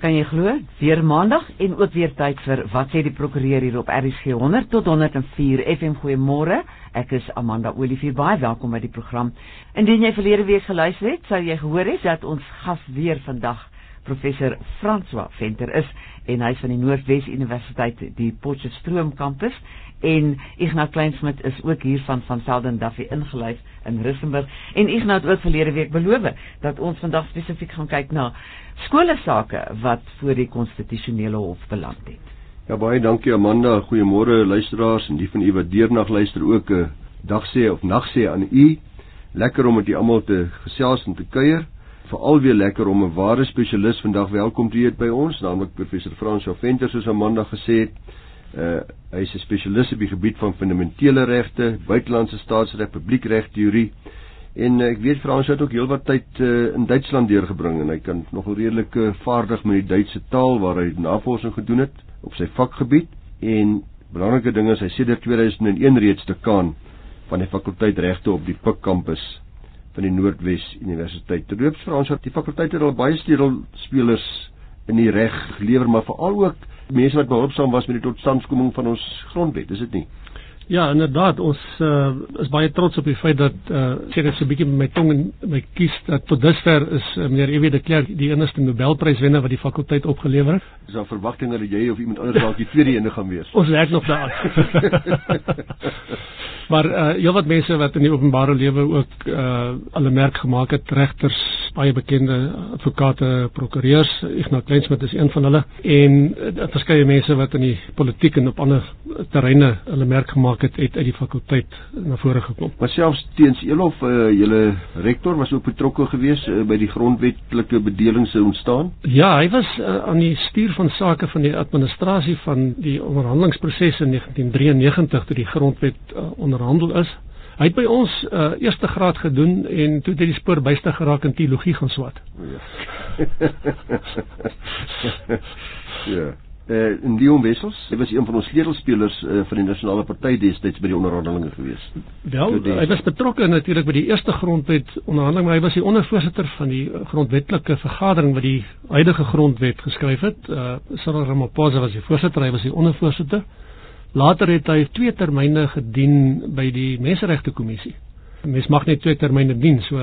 Kan jy glo? Weer maandag en ook weer tyd vir wat sê die prokureur hier op RSG 100 tot 104 FM goeiemôre. Ek is Amanda Olivier baie welkom by die program. Indien jy verlede week geluister het, sou jy gehoor het dat ons gas weer vandag professor François Venter is en hy is van die Noordwes Universiteit die Potchefstroom kampus en Ignas Kleinsmid is ook hier van van Selden Duffy ingelyf in Rissenburg en Ignas het ook verlede week beloof dat ons vandag spesifiek gaan kyk na skole sake wat voor die konstitusionele hof beland het. Ja baie dankie Amanda, goeiemôre luisteraars en die van u wat deernag luister ook 'n dag sê of nag sê aan u. Lekker om met u almal te gesels en te kuier. Veral weer lekker om 'n ware spesialis vandag welkom te hê by ons, naamlik professor Frans Venter soos Amanda gesê het. Uh hy is 'n spesialis op die gebied van fundamentele regte, buitelandse staatsreg, publiekreg teorie. En uh, ek weet Frans het ook heelwat tyd uh, in Duitsland deurgebring en hy kan nogal redelik uh, vaardig met die Duitse taal waar hy navorsing gedoen het op sy vakgebied en belangrike ding is hy sedert 2001 reeds dekaan van die fakulteit regte op die Pik kampus van die Noordwes Universiteit. Terloops Frans het die fakulteit het al baie sleutelspelers in die reg gelewer maar veral ook mense wat behulpsaam was met die totstandkoming van ons grondwet, is dit nie? Ja, inderdaad, ons uh, is baie trots op die feit dat uh, sê ek so 'n bietjie met my tong en my kies dat tot dusver is uh, meneer Ewie de Klerk die enigste Nobelpryswenner wat die fakulteit opgelewer het. Is daar verwagtinge dat jy of iemand anders dalk die tweede ene gaan wees? ons werk nog daar. maar uh heelwat mense wat in die openbare lewe ook uh alle merk gemaak het, regters, baie bekende advokate, prokureurs, Ignas Kleinsmid is een van hulle en uh, verskeie mense wat in die politiek en op ander terreine hulle merk gemaak het, het uit die fakulteit na vore gekom. Maar selfs teens Elof, uh, julle rektor was ook betrokke geweest uh, by die grondwetlike bedelings se ontstaan? Ja, hy was uh, aan die stuur van sake van die administrasie van die onderhandelingsproses in 1993 toe die grondwet uh, onderhandel is. Hy het by ons uh, eerste graad gedoen en toe het hy die spoor byste geraak in teologie gaan swat. Ja. ja. Uh, in Leon Wessels, hy was een van ons sleutelspelers uh, van die nasionale party destyds by die onderhandelinge gewees. Wel, hy was betrokke natuurlik by die eerste grondwet onderhandeling, maar hy was die ondervoorsitter van die grondwetlike vergadering wat die huidige grondwet geskryf het. Uh, Cyril Ramaphosa was die voorsitter, hy was die ondervoorsitter. Later het hy twee termyne gedien by die Menseregte Kommissie. Mens mag net twee termyne dien, so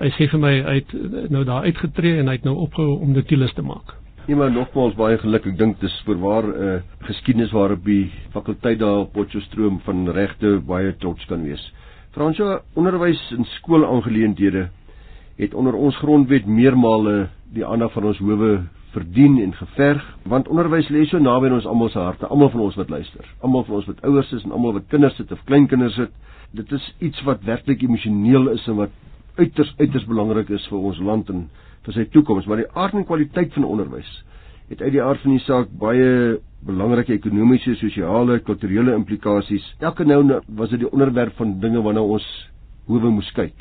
hy sê vir my hy het nou daar uitgetree en hy het nou opgehou om dit te maak. Iemand nogmaals baie geluk. Ek dink dis voorwaar 'n uh, eh, geskiedenis waarop die fakulteit daar op Potchefstroom van regte baie trots kan wees. Fransjo, onderwys en skoolaangeleenthede het onder ons grondwet meermale die aandag van ons howe verdien en geverg, want onderwys lê so naby aan ons almal se harte, almal van ons wat luister, almal van ons wat ouers is en almal wat kinders het of kleinkinders het. Dit is iets wat werklik emosioneel is en wat uiters uiters belangrik is vir ons land en vir sy toekoms, maar die aard en kwaliteit van onderwys het uit die aard van die saak baie belangrike ekonomiese, sosiale, kulturele implikasies. Elke nou was dit die onderwerp van dinge waarna ons hoewe moes kyk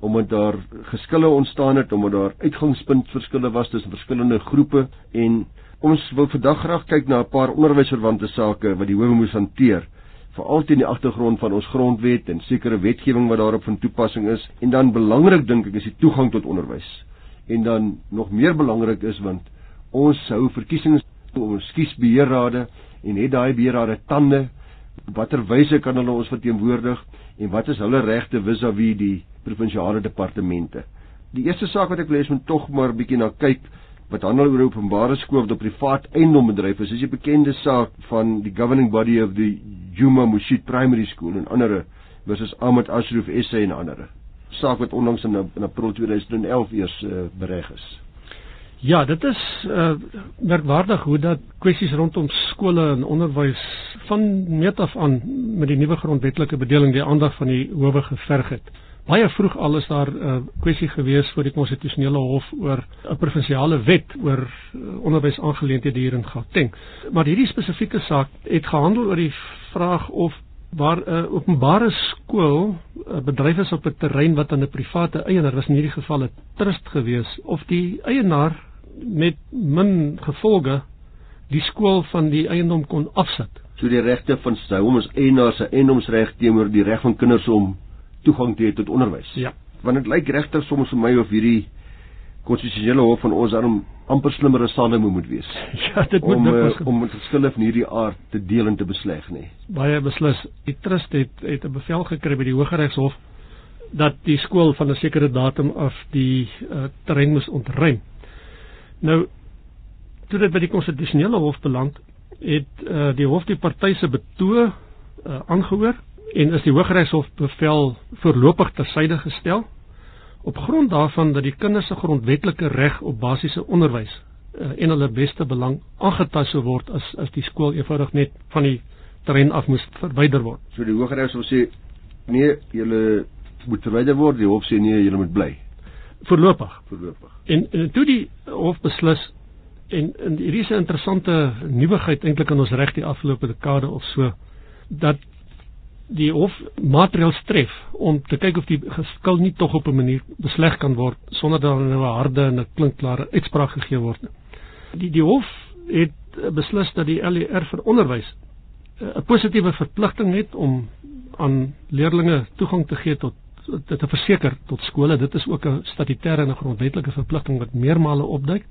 omdat daar geskille ontstaan het omdat daar uitgangspunt verskille was tussen verskillende groepe en ons wil vandag graag kyk na 'n paar onderwysverwante sake wat die howe moes hanteer veral teen die agtergrond van ons grondwet en sekere wetgewing wat daarop van toepassing is. En dan belangrik dink ek is die toegang tot onderwys. En dan nog meer belangrik is want ons hou verkiesings ons kiesbeheerrade en het daai beheerrade tande. Watter wyse kan hulle ons verteenwoordig en wat is hulle regte vis-à-vis die provinsiale departemente? Die eerste saak wat ek lees moet tog maar bietjie na kyk wat handel oor openbare skole of privaat eiendombedryf is. Is 'n bekende saak van die governing body of the Juma Mushit Primary School en ander versus Ahmed Ashraf SA en ander saak wat onlangs in in April 2011 eers uh, bereg is. Ja, dit is uh, merkwaardig hoe dat kwessies rondom skole en onderwys van meet af aan met die nuwe grondwetlike bedeling die aandag van die howe geverg het. Baie vroeg al is daar 'n uh, kwessie gewees voor die konstitusionele hof oor 'n provinsiale wet oor uh, onderwysaangeleenthede hier in Gauteng. Maar hierdie spesifieke saak het gehandel oor die vraag of waar 'n uh, openbare skool 'n uh, bedryf is op 'n terrein wat aan 'n private eienaar was in hierdie geval 'n trust gewees of die eienaar met min gevolge die skool van die eiendom kon afsit. So die regte van sy hom as eienaar se eiendomsreg teenoor die reg van kinders om toegang te hê tot onderwys. Ja. Want dit lyk regtig soms vir my of hierdie konstitusionele hof van ons daarom amper slimmer as Salomo moet wees. Ja, dit moet om uh, om met verskille van hierdie aard te deel en te besleg, nê. Nee. Baie beslis. Die trust het het 'n bevel gekry by die Hooggeregshof dat die skool van 'n sekere datum af die uh, terrein moes ontruim. Nou toe dit by die konstitusionele hof beland, het uh, die hof die party se betoog uh, aangehoor en is die Hooggeregshof bevel voorlopig tersyde gestel op grond daarvan dat die kinders se grondwetlike reg op basiese onderwys uh, en hulle beste belang aangetast sou word as as die skool eenvoudig net van die terrein af moes verwyder word. So die Hooggeregshof sê nee, julle moet verwyder word, die hof sê nee, julle moet bly. Voorlopig. Voorlopig. En, en toe die hof beslis en, en hierdie is 'n interessante nuwigheid eintlik in ons reg die afgelope dekade of so dat die hof materiaal stref om te kyk of die geskil nie tog op 'n manier besleg kan word sonder dat 'n nou harde en 'n klinkklare uitspraak gegee word. Die die hof het beslis dat die LER vir onderwys eh, 'n positiewe verpligting het om aan leerders toegang te gee tot dit te verseker tot skole. Dit is ook 'n statutêre en 'n grondwetlike verpligting wat meermale opduik.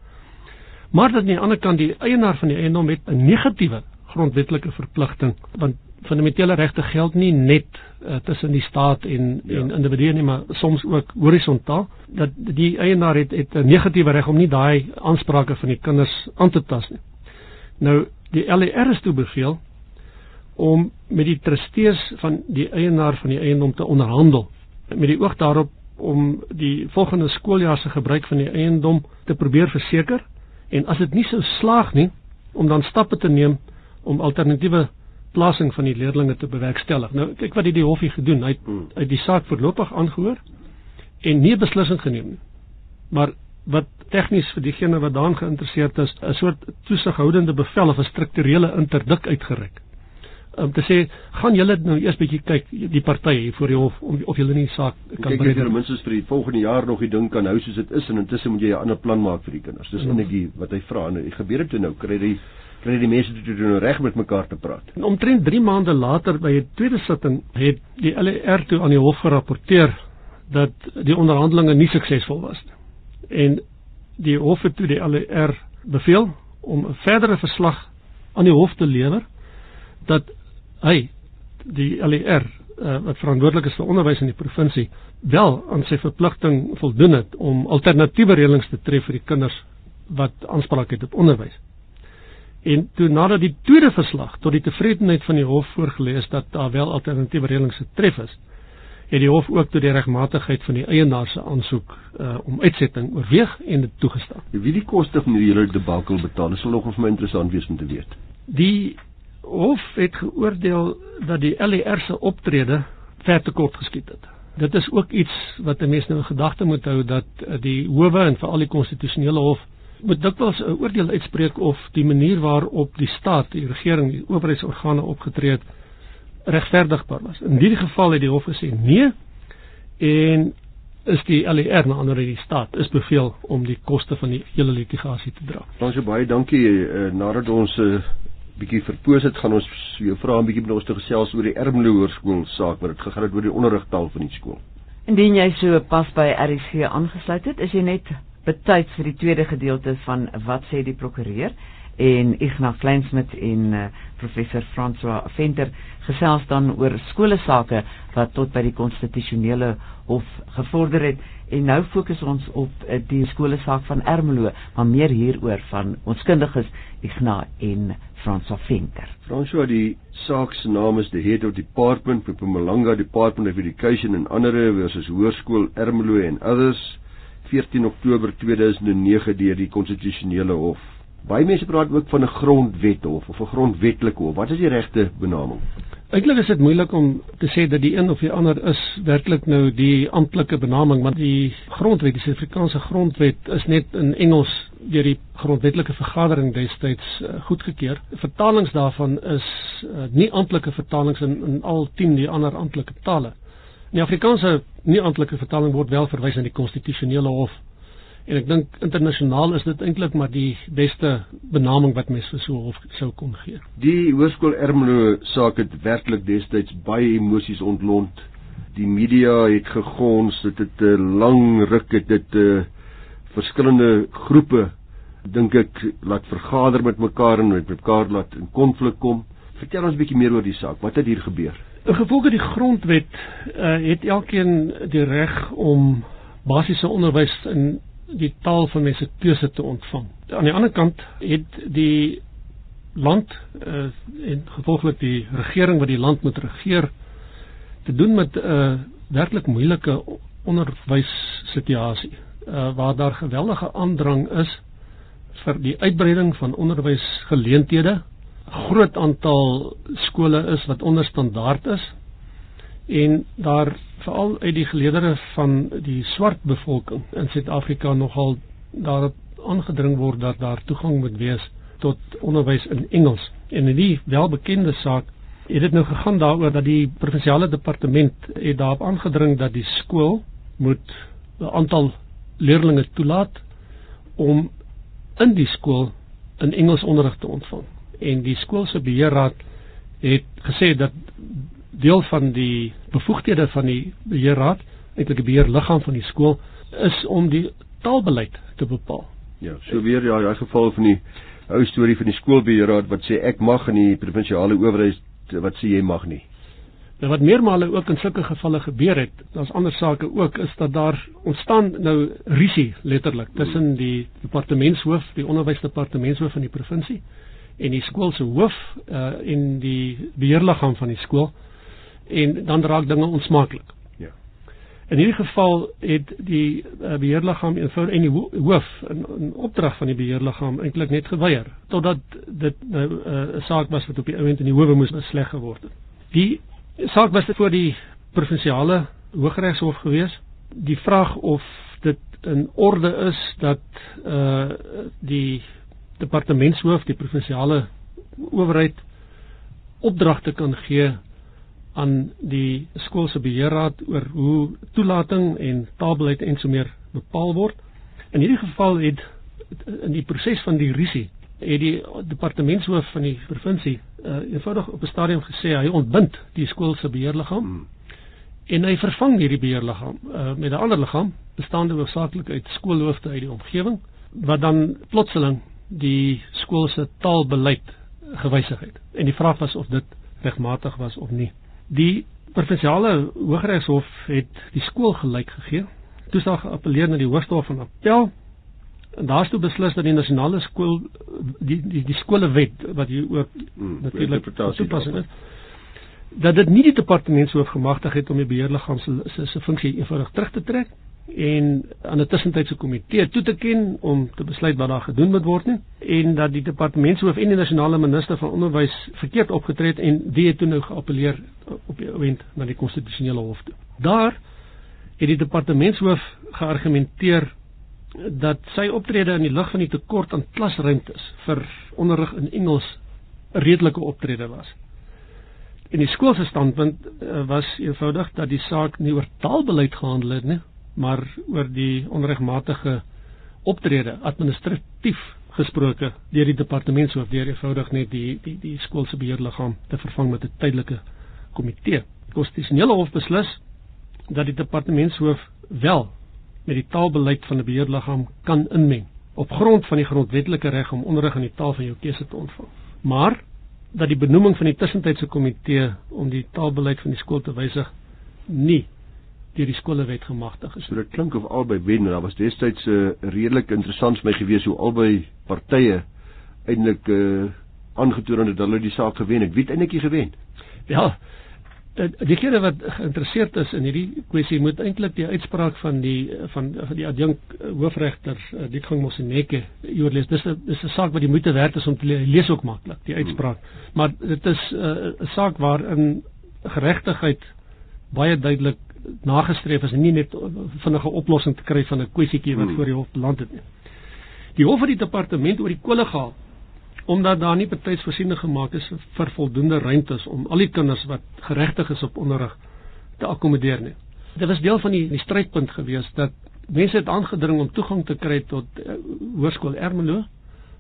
Maar dat aan die ander kant die eienaar van die eiendom het 'n negatiewe grondwetlike verpligting want fundamentele regte geld nie net uh, tussen die staat en ja. en individue nie maar soms ook horisontaal dat die eienaar het het 'n negatiewe reg om nie daai aansprake van die kinders aan te tas nie. Nou die LER is toe beveel om met die trustees van die eienaar van die eiendom te onderhandel met die oog daarop om die volgende skooljaar se gebruik van die eiendom te probeer verseker en as dit nie sou slaag nie om dan stappe te neem om alternatiewe plasing van die leerdlinge te bewerkstellig. Nou kyk wat het die hofie gedoen. Hy het hmm. uit die saak voorlopig aangehoor en nie beslissing geneem nie. Maar wat tegnies vir diegene wat daarin geïnteresseerd is, 'n soort toesighoudende bevel of 'n strukturele interdik uitgereik. Om te sê, gaan julle nou eers bietjie kyk die partye voor die hof om of julle nie saak kan bring nie. Ten minste vir die volgende jaar nog die ding kan hou soos dit is en intussen moet jy 'n ander plan maak vir die kinders. Dis hmm. eintlik wat hy vra. Nou, gebeur dit toe nou kry jy kry die mense toe toe nou reg met mekaar te praat. En omtrent 3 maande later by 'n tweede sitting het die LER toe aan die hof gerapporteer dat die onderhandelinge nie suksesvol was nie. En die hof het toe die LER beveel om 'n verdere verslag aan die hof te lewer dat hy die LER uh, wat verantwoordelik is vir onderwys in die provinsie wel aan sy verpligting voldoen het om alternatiewe reëlings te tref vir die kinders wat aanspraak het op onderwys. En toe nadat die tweede verslag tot die tevredenheid van die hof voorgelê is dat daar wel alternatiewe reëlings getref is, het die hof ook tot die regmatigheid van die eienaar se aansoek uh, om uitsetting oorweeg en dit toegestaan. Wie die koste van hierdie hele debakel betaal, is nog vir my interessant wees om te weet. Die hof het geoordeel dat die LER se optrede ver te kort geskied het. Dit is ook iets wat 'n mens nou in gedagte moet hou dat uh, die howe en veral die konstitusionele hof moet dikwels 'n oordeel uitspreek of die manier waarop die staat, die regering, die owerheidsorgane opgetree het regverdigbaar was. In hierdie geval het die hof gesê nee en is die LER na ander die staat is beveel om die koste van die hele litigasie te dra. Ons baie dankie uh, nadat ons uh, eh, bietjie verpoos het gaan ons jou vra 'n bietjie met ons te gesels oor die Ermelo Hoërskool saak wat dit gegaan het oor die onderrigtaal van die skool. Indien jy so pas by RC aangesluit het, is jy net betyds vir die tweede gedeelte van wat sê die prokureur en Ignas Kleinsmid en uh, professor François Venter gesels dan oor skole sake wat tot by die konstitusionele hof gevorder het en nou fokus ons op uh, die skole saak van Ermelo maar meer hieroor van ons kundiges Ignas en François Venter. François die saak se naam is the head of department for Mpumalanga Department of Education en ander versus Hoërskool Ermelo en others 14 Oktober 2009 deur die konstitusionele hof. Baie mense praat ook van 'n grondwet hof of 'n grondwetlike hof. Wat is die regte benaming? Eintlik is dit moeilik om te sê dat die een of die ander is werklik nou die amptelike benaming, want die grondwet, die Suid-Afrikaanse grondwet is net in Engels deur die grondwetlike vergadering destyds uh, goedgekeur. Vertalings daarvan is uh, nie amptelike vertalings in, in al 10 die ander amptelike tale. In die Afrikaanse nie amptelike vertaling word wel verwys na die konstitusionele hof. En ek dink internasionaal is dit eintlik maar die beste benaming wat mens vir so 'n hof sou kon gee. Die Hoërskool Ermelo saak het werklik destyds baie emosies ontlont. Die media het gegons, dit het 'n lang ruk het dit uh, verskillende groepe dink ek laat vergader met mekaar en met mekaar laat in konflik kom. Vertel ons 'n bietjie meer oor die saak. Wat het hier gebeur? In gevolge die grondwet uh, het elkeen die reg om basiese onderwys in die taal van mense keuse te ontvang. Aan die ander kant het die land uh, en gevolglik die regering wat die land moet regeer te doen met 'n uh, werklik moeilike onderwyssituasie uh, waar daar geweldige aandrang is vir die uitbreiding van onderwysgeleenthede. 'n Groot aantal skole is wat onder standaard is en daar veral uit die geleedere van die swart bevolking in Suid-Afrika nogal daar aangedring word dat daar toegang moet wees tot onderwys in Engels. En in die welbekende saak het dit nou gegaan daaroor dat die provinsiale departement het daarop aangedring dat die skool moet 'n aantal leerders toelaat om in die skool in Engels onderrig te ontvang. En die skool se beheerraad het gesê dat deel van die bevoegdhede van die beheerraad, eintlik die beheerliggaam van die skool, is om die taalbeleid te bepaal. Ja, so weer ja, daai geval van die ou storie van die skoolbeheerraad wat sê ek mag in die provinsiale owerheid wat sê jy mag nie. Nou wat meermale ook in sulke gevalle gebeur het, daar's ander sake ook is dat daar ontstaan nou risie letterlik tussen die departementshoof, die onderwysdepartementshoof van die provinsie en die skool se hoof uh en die beheerliggaam van die skool en dan raak dinge onsmaaklik. Ja. In hierdie geval het die uh, beheerliggaam eenvoudig en die hoof in, in opdrag van die beheerliggaam eintlik net geweier totdat dit nou uh, 'n uh, saak was wat op die ouend in die howe moes besleg geword het. Die saak was voor die provinsiale hooggeregshof gewees. Die vraag of dit in orde is dat uh die departementshoof die provinsiale owerheid opdragte kan gee aan die skool se beheerraad oor hoe toelating en taalbeleid en so meer bepaal word. In hierdie geval het in die proses van die risie het die departementshoof van die provinsie uh, eenvoudig op 'n stadium gesê hy ontbind die skool se beheerliggaam hmm. en hy vervang hierdie beheerliggaam uh, met 'n ander liggaam bestaande hoofsaaklik uit skoolhoofde uit die omgewing wat dan plotseling die skool se taalbeleid gewysig het. En die vraag was of dit regmatig was of nie. Die provinsiale hooggeregshof het die skool gelyk gegee. Toe sag geappeleer na die hooggeregshof van appel. En daar's toe beslis dat die nasionale skool die die die skolewet wat hier ook hmm, natuurlik toepassing is dat dit nie die departementshoof gemagtig het om die beheerliggaam se se se funksie eenvoudig terug te trek en aan 'n tussentydse komitee toe te ken om te besluit wat daar gedoen moet word nie en dat die departementshoof en die nasionale minister van onderwys verkeerd opgetree het en die het toe nou geappeleer op die oomblik na die konstitusionele hof toe. Daar het die departementshoof geargumenteer dat sy optrede in die lig van die tekort aan klasruimtes vir onderrig in Engels 'n redelike optrede was. En die skool se standpunt uh, was eenvoudig dat die saak nie oor taalbeleid gehandel het nie, maar oor die onregmatige optrede administratief gesproke deur die departementshoof deur eenvoudig net die die die skool se beheerliggaam te vervang met 'n tydelike komitee. Die konstitusionele hof beslis dat die departementshoof wel met die taalbeleid van 'n beheerliggaam kan inmeng op grond van die grondwetlike reg om onderrig in die taal van jou keuse te ontvang. Maar dat die benoeming van die tussentydse komitee om die taalbeleid van die skool te wysig nie deur die skolewet gemagtig is. So dit klink of albei wen, daar was destyds 'n uh, redelik interessant vir my gewees hoe albei partye eintlik uh, aangetoon het dat hulle die saak gewen het. Wie het eintlik gewen? Ja, diegene wat geïnteresseerd is in hierdie kwessie moet eintlik die uitspraak van die van van die adjunk hoofregter uh, Dietgang Moseneke hier lees dis 'n dis 'n saak wat die moeite werd is om te lees, lees ook maklik die uitspraak hmm. maar dit is uh, 'n uh, saak waarin geregtigheid baie duidelik nagestreef is en nie net vinnige oplossing te kry van 'n kwessietjie wat hmm. voor die hof beland het nie die hof het die departement oor die kolle gehaal omdat daar nie betyds voorsiening gemaak is vir voldoende ruimtes om al die kinders wat geregtig is op onderrig te akkommodeer nie. Dit was deel van die, die strydpunt gewees dat mense het aangedring om toegang te kry tot uh, hoërskool Ermelo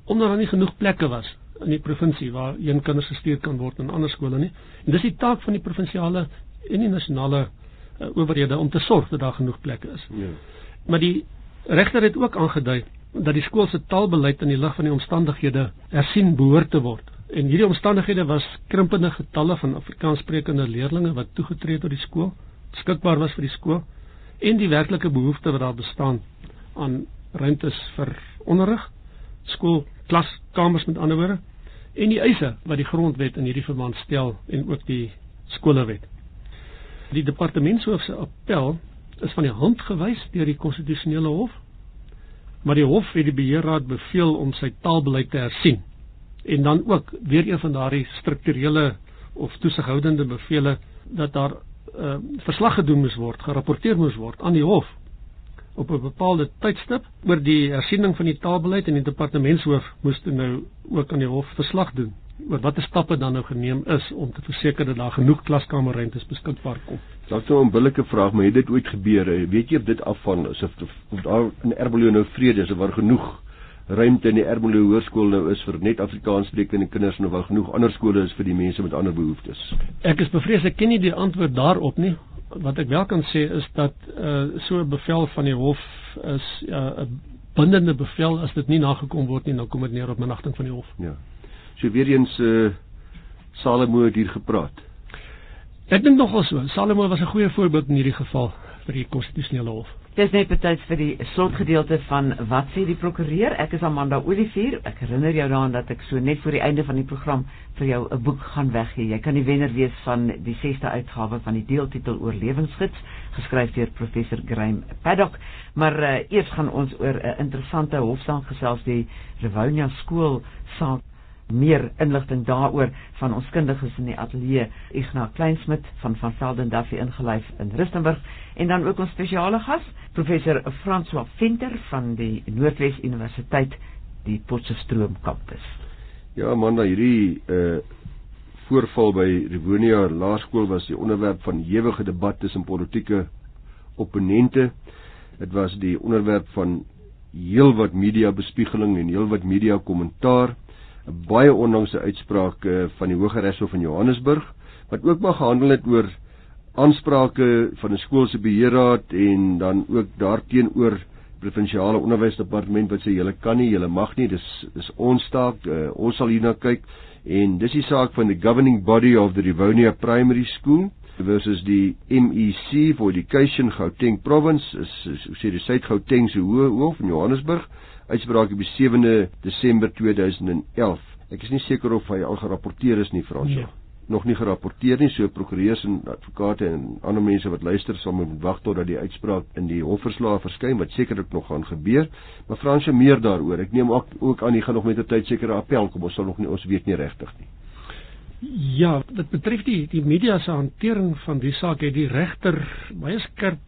omdat daar nie genoeg plekke was in die provinsie waar een kinders gestuur kan word in ander skole nie. En dis die taak van die provinsiale en die nasionale uh, owerhede om te sorg dat daar genoeg plekke is. Ja. Maar die regter het ook aangedui dat die skool se taalbeleid in die lig van die omstandighede hersien behoort te word. En hierdie omstandighede was krimpende getalle van Afrikaanssprekende leerders wat toegetree het tot die skool, beskikbaar was vir die skool en die werklike behoefte wat daar bestaan aan ruimtes vir onderrig, skool klaskamers met ander woorde en die eise wat die grondwet in hierdie verband stel en ook die skolewet. Die departementshoof se appel is van die hand gewys deur die konstitusionele hof maar die hof het die beheerraad beveel om sy taalbeleid te hersien en dan ook weer een van daardie strukturele of toesighoudende bevele dat daar uh, verslag gedoen moes word, gerapporteer moes word aan die hof op 'n bepaalde tydstip oor die hersiening van die taalbeleid en die departementshoof moes nou ook aan die hof verslag doen oor watter stappe dan nou geneem is om te verseker dat daar genoeg klaskamerruimtes beskikbaar kom. Dalk nou 'n billike vraag, maar het dit ooit gebeur? Weet jy of dit afvang asof of daar in Ermelo nou vrede is of waar genoeg ruimte in die Ermelo hoërskool nou is vir net Afrikaanssprekende kinders en of daar genoeg ander skole is vir die mense met ander behoeftes? Ek is bevrees ek ken nie die antwoord daarop nie. Wat ek wel kan sê is dat uh so 'n bevel van die hof is 'n uh, bindende bevel as dit nie nagekom word nie, dan kom dit neer op minagting van die hof. Ja. So weer eens uh Salomo het hier gepraat. Ek dink nogal so. Salomo was 'n goeie voorbeeld in hierdie geval vir die konstitusionele hof. Dis net betyds vir die slotgedeelte van wat sê die prokureur. Ek is Amanda Olivier. Ek herinner jou daaraan dat ek so net voor die einde van die program vir jou 'n boek gaan weggee. Jy kan die wenner wees van die 6de uitgawe van die deeltitel Oorlewingsgids, geskryf deur professor Graham Paddock. Maar uh, eers gaan ons oor 'n uh, interessante hofsaak gesels die Rivonia skool saak meer inligting daaroor van ons kundiges in die ateljee Ignas Kleinsmid van van Velden Duffy ingelyf in Rustenburg en dan ook ons spesiale gas professor François Venter van die Noordwes Universiteit die Potchefstroom kampus. Ja man, hierdie uh voorval by Rivonia Laerskool was die onderwerp van ewige debat tussen politieke opponente. Dit was die onderwerp van heelwat media bespiegeling en heelwat media kommentaar. 'n baie onlangse uitspraak uh, van die Hooggeregshof in Johannesburg wat ook maar gehandel het oor aansprake van 'n skool se beheerraad en dan ook daarteenoor provinsiale onderwysdepartement wat sê julle kan nie, julle mag nie, dis dis ons taak, uh, ons sal hierna kyk en dis die saak van the governing body of the Rivonia Primary School versus die MEC for Education Gauteng Province is, is, is sê die Suid-Gauteng se Hof in Johannesburg uitspraak op die 7de Desember 2011. Ek is nie seker of hy al gerapporteer is nie Frans. Nee. Nog nie gerapporteer nie, so prokureurs en advokate en ander mense wat luister sal moet wag tot dat die uitspraak in die hofverslae verskyn wat sekerlik nog gaan gebeur. Maar Frans, meer daaroor. Ek neem ook, ook aan jy gaan nog met 'n tyd sekere appel kom. Ons sal nog nie ons weet nie regtig nie. Ja, dit betref die die media se hantering van die saak het die regter baie skerp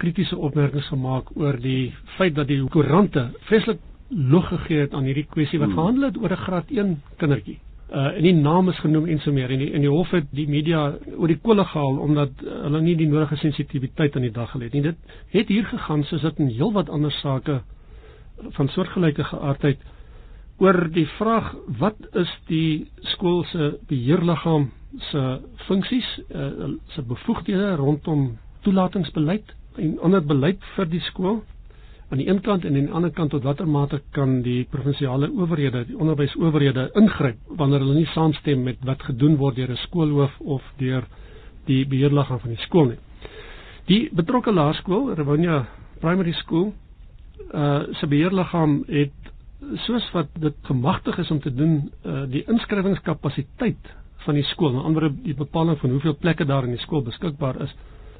kritiese opmerkings gemaak oor die feit dat die koerante vreeslik lug gegee het aan hierdie kwessie wat hmm. gehandel het oor 'n graad 1 kindertjie. Uh en die naam is genoem en so meer en die in die hof het die media oor die kolle gehaal omdat hulle nie die nodige sensitiwiteit aan die dag gelê het nie. Dit het hier gegaan soos dit in heelwat ander sake van soortgelyke geaardheid oor die vraag wat is die skool se beheerliggaam se funksies, uh, se bevoegdhede rondom toelatingsbeleid en ander beleid vir die skool aan die een kant en aan die ander kant tot watter mate kan die provinsiale owerhede, die onderwysowerhede ingryp wanneer hulle nie saamstem met wat gedoen word deur 'n skoolhoof of deur die beheerliggaam van die skool nie. Die betrokke laerskool, Rivonia Primary School, uh se beheerliggaam het soos wat dit gemagtig is om te doen, uh die inskrywingskapasiteit van die skool, die ander die bepaling van hoeveel plekke daar in die skool beskikbaar is,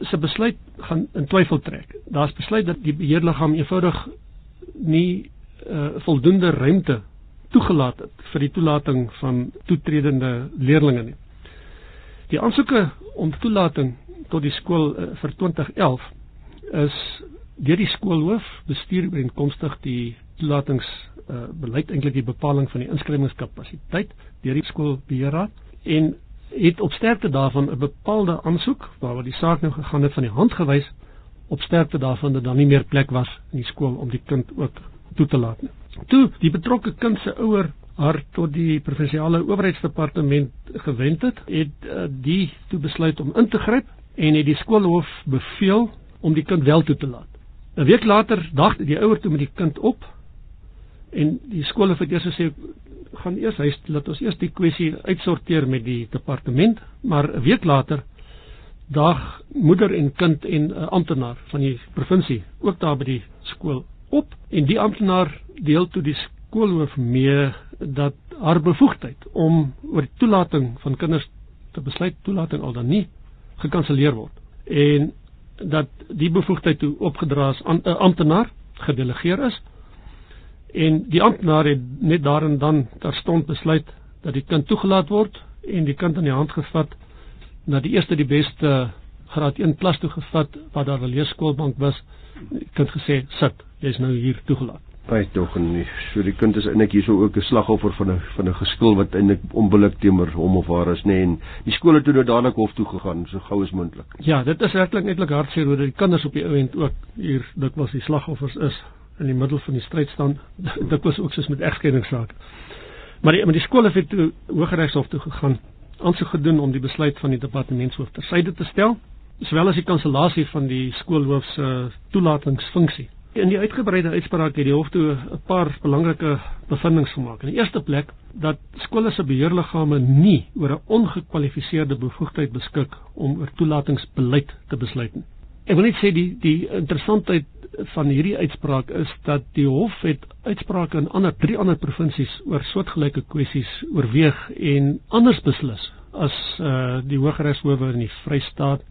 se besluit gaan in twyfel trek. Daar's besluit dat die beheerliggaam eenvoudig nie uh, voldoende ruimte toegelaat het vir die toelating van toetredende leerders nie. Die aansoeke om toelating tot die skool uh, vir 2011 is deur die skoolhoof bestuur ooreenkomstig die toelatings uh, beleid eintlik die bepaling van die inskrywingskapasiteit deur die skoolbeheerraad en het op sterkte daarvan 'n bepaalde aansoek waaroor die saak nou gegaan het van die hand gewys op sterkte daarvan dat daar nie meer plek was in die skool om die kind ook toe te laat nie. Toe die betrokke kind se ouer haar tot die provinsiale owerheidsdepartement gewend het, het uh, die toe besluit om in te gryp en het die skoolhoof beveel om die kind wel toe te laat. 'n week later dag die ouer toe met die kind op en die skole het eers gesê gaan eers huis laat ons eers die kwessie uitsorteer met die departement, maar 'n week later dag moeder en kind en 'n uh, amptenaar van die provinsie ook daar by die skool op en die amptenaar deel toe die skoolhoof mee dat haar bevoegdheid om oor die toelating van kinders te besluit toelating al dan nie gekanselleer word en dat die bevoegdheid toe opgedra is aan 'n uh, amptenaar gedelegeer is en die amptenaar het net daar en dan terstond besluit dat die kind toegelaat word en die kind in die hand gevat na die eerste die beste graad 1 klas toe gevat waar daar 'n leerskoolbank was. Die kind gesê sit jy's nou hier toegelaat. Ai tog en so die kind is eintlik hierso ook 'n slagoffer van 'n van 'n geskil wat eintlik onbillik teenoor hom of haar is nê nee, en die skool het toe nou dadelik hof toe gegaan so gou as moontlik. Ja, dit is werklik netlik hartseer hoe die kinders op die ou end ook hier dikwels die slagoffers is in die middel van die stryd staan. Dit was ook soos met egskeidingssaak. Maar die met die skole het toe Hooggeregshof toe gegaan, aansoek gedoen om die besluit van die departementshoof tersyde te stel, sowel as die kansellasie van die skoolhoof se toelatingsfunksie. In die uitgebreide uitspraak het die hof toe 'n paar belangrike bevindinge gemaak. In die eerste plek dat skole se beheerliggame nie oor 'n ongekwalifiseerde bevoegdheid beskik om oor toelatingsbeleid te besluit nie. Ek wil net sê die die interessantheid van hierdie uitspraak is dat die hof het uitsprake in ander drie ander provinsies oor soortgelyke kwessies oorweeg en anders beslis as uh die Hooggeregshowe in die Vrystaat,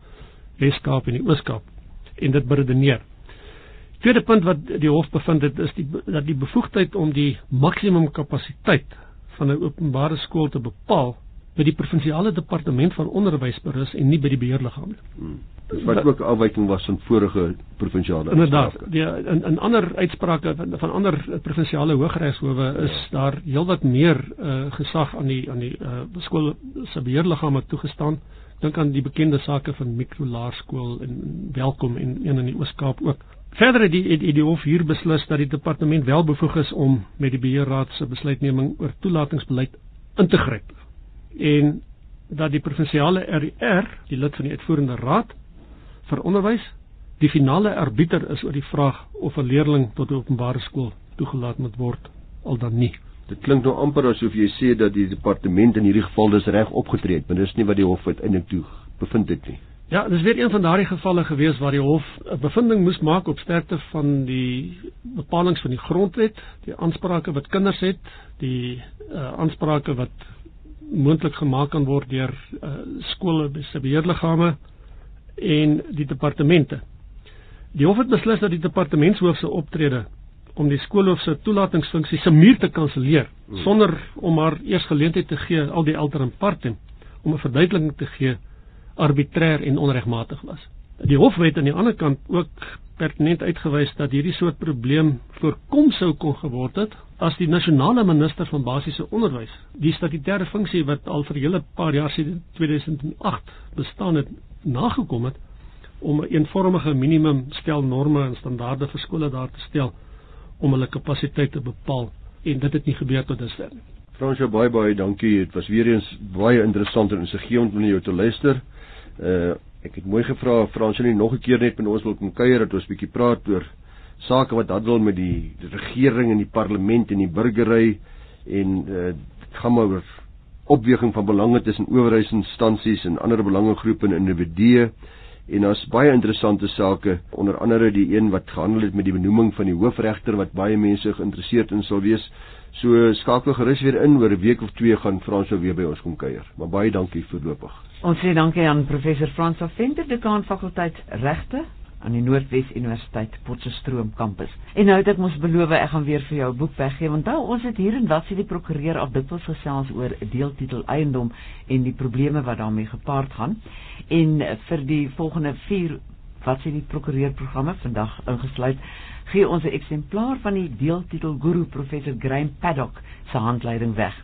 Weskaap en die Ooskaap en dit beredeneer. Tweede punt wat die hof bevind het is die dat die bevoegdheid om die maksimum kapasiteit van 'n openbare skool te bepaal by die provinsiale departement van onderwys berus en nie by die beheerliggaam nie. Hmm. Dis wat ook afwyking was van vorige provinsiale Inderdaad, die in in ander uitsprake van, van ander provinsiale hooggeregshowe is daar heelwat meer uh, gesag aan die aan die uh, skool se beheerliggame toegestaan. Dink aan die bekende sake van mikrolaerskool en welkom en een in die Oos-Kaap ook. Verder het die het, het die hof hier beslis dat die departement wel bevoeg is om met die beheerraad se besluitneming oor toelatingsbeleid in te gryp. En dat die provinsiale RR, die lid van die uitvoerende raad, vir onderwys die finale arbiter is oor die vraag of 'n leerling tot 'n openbare skool toegelaat moet word al dan nie. Dit klink nou amper asof jy sê dat die departement in hierdie geval dis reg opgetree het, maar dis nie wat die hof uiteindelik toe bevind het nie. Ja, dis weer een van daardie gevalle gewees waar die hof 'n bevinding moes maak op sterkte van die bepalinge van die grondwet, die aansprake wat kinders het, die uh, aansprake wat moontlik gemaak kan word deur uh, skole se beheerliggame en die departemente. Die hof het beslis dat die departementshoof se optrede om die skoolhoof se toelatingsfunksie se muur te kanselleer hmm. sonder om haar eers geleentheid te gee al die elter en parte om 'n verduideliking te gee arbitrêr en onregmatig was. Die hof het aan die ander kant ook pertinent uitgewys dat hierdie soort probleem voorkom sou kon geword het as die nasionale minister van basiese onderwys die statutêre funksie wat al vir 'n hele paar jaar sedert 2008 bestaan het nagekom het om 'n eenvormige minimum stel norme en standaarde vir skole daar te stel om hulle kapasiteit te bepaal en dit het nie gebeur tot dusver nie. Fransjo baie baie dankie. Dit was weer eens baie interessant en insiggewend om jou te luister. Uh ek het mooi gevra Fransjo nie nog 'n keer net met ons wil kom kuier dat ons bietjie praat oor sake wat handel met die, die regering en die parlement en die burgery en uh gaan maar oor opweging van belange tussen owerheidsinstansies en ander belangegroepe en individue en daar's baie interessante sake onder andere die een wat gehandel het met die benoeming van die hoofregter wat baie mense geïnteresseerd in sal wees. So skakel gerus weer in oor 'n week of twee gaan Frans weer by ons kom kuier. Maar baie dankie voorlopig. Ons sê dankie aan professor Frans Venter, dekaan fakulteit regte aan die Noordwes Universiteit Potchefstroom kampus. En nou het ek mos beloof ek gaan weer vir jou 'n boek weggee want nou ons het hier en wat sê die prokureur al dikwels gesels oor deeltitel eiendom en die probleme wat daarmee gepaard gaan. En vir die volgende 4 wat sê die prokureur programme vandag ingesluit gee ons 'n eksemplaar van die deeltitel guru professor Graham Paddock se handleiding weg.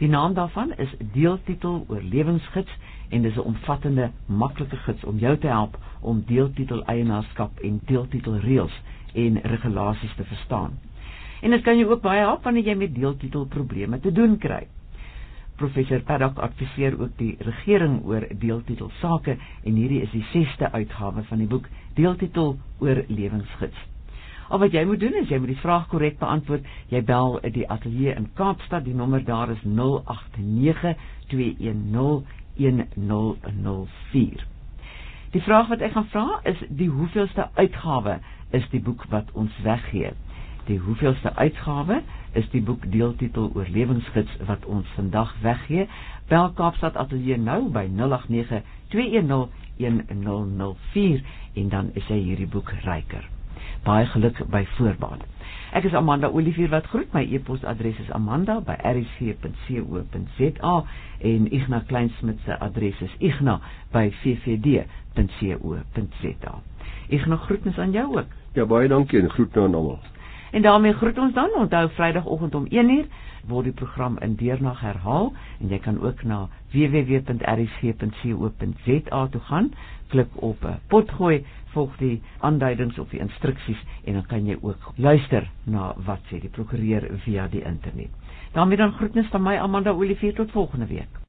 Die naam daarvan is Deeltitel Oorlewingsgids en dis 'n omvattende, maklike gids om jou te help om deeltitel eienaarskap en deeltitel reëls en regulasies te verstaan. En dit kan jou ook baie help wanneer jy met deeltitel probleme te doen kry. Professor Paddock adviseer ook die regering oor deeltitel sake en hierdie is die 6ste uitgawe van die boek Deeltitel oor lewensgids. Al wat jy moet doen is jy moet die vraag korrek beantwoord. Jy bel die ateljee in Kaapstad. Die nommer daar is 089 210 1004. Die vraag wat ek gaan vra is die hoeveelste uitgawe is die boek wat ons weggee. Die hoeveelste uitgawe is die boek deeltitel oorlewingsgids wat ons vandag weggee. Bel Kaapstad Ateljee nou by 089 210 1004 en dan is hy hierdie boek ryker. Baie geluk by voorbaat. Ek is Amanda Olivier wat groet. My e-posadres is amanda@rc.co.za en Ignas Kleinsmid se adres is igna@ffd.co.za. Ignas groetnis aan jou ook. Ja, baie dankie en groet nou aan almal. En daarmee groet ons dan. Onthou Vrydagoggend om 1uur word die program in deernag herhaal en jy kan ook na www.rc.co.za toe gaan, klik op uh, potgooi, volg die aanduidings of die instruksies en dan kan jy ook luister na wat sê die prokureur via die internet. daarmee dan groetnis van my Amanda Olivier tot volgende week.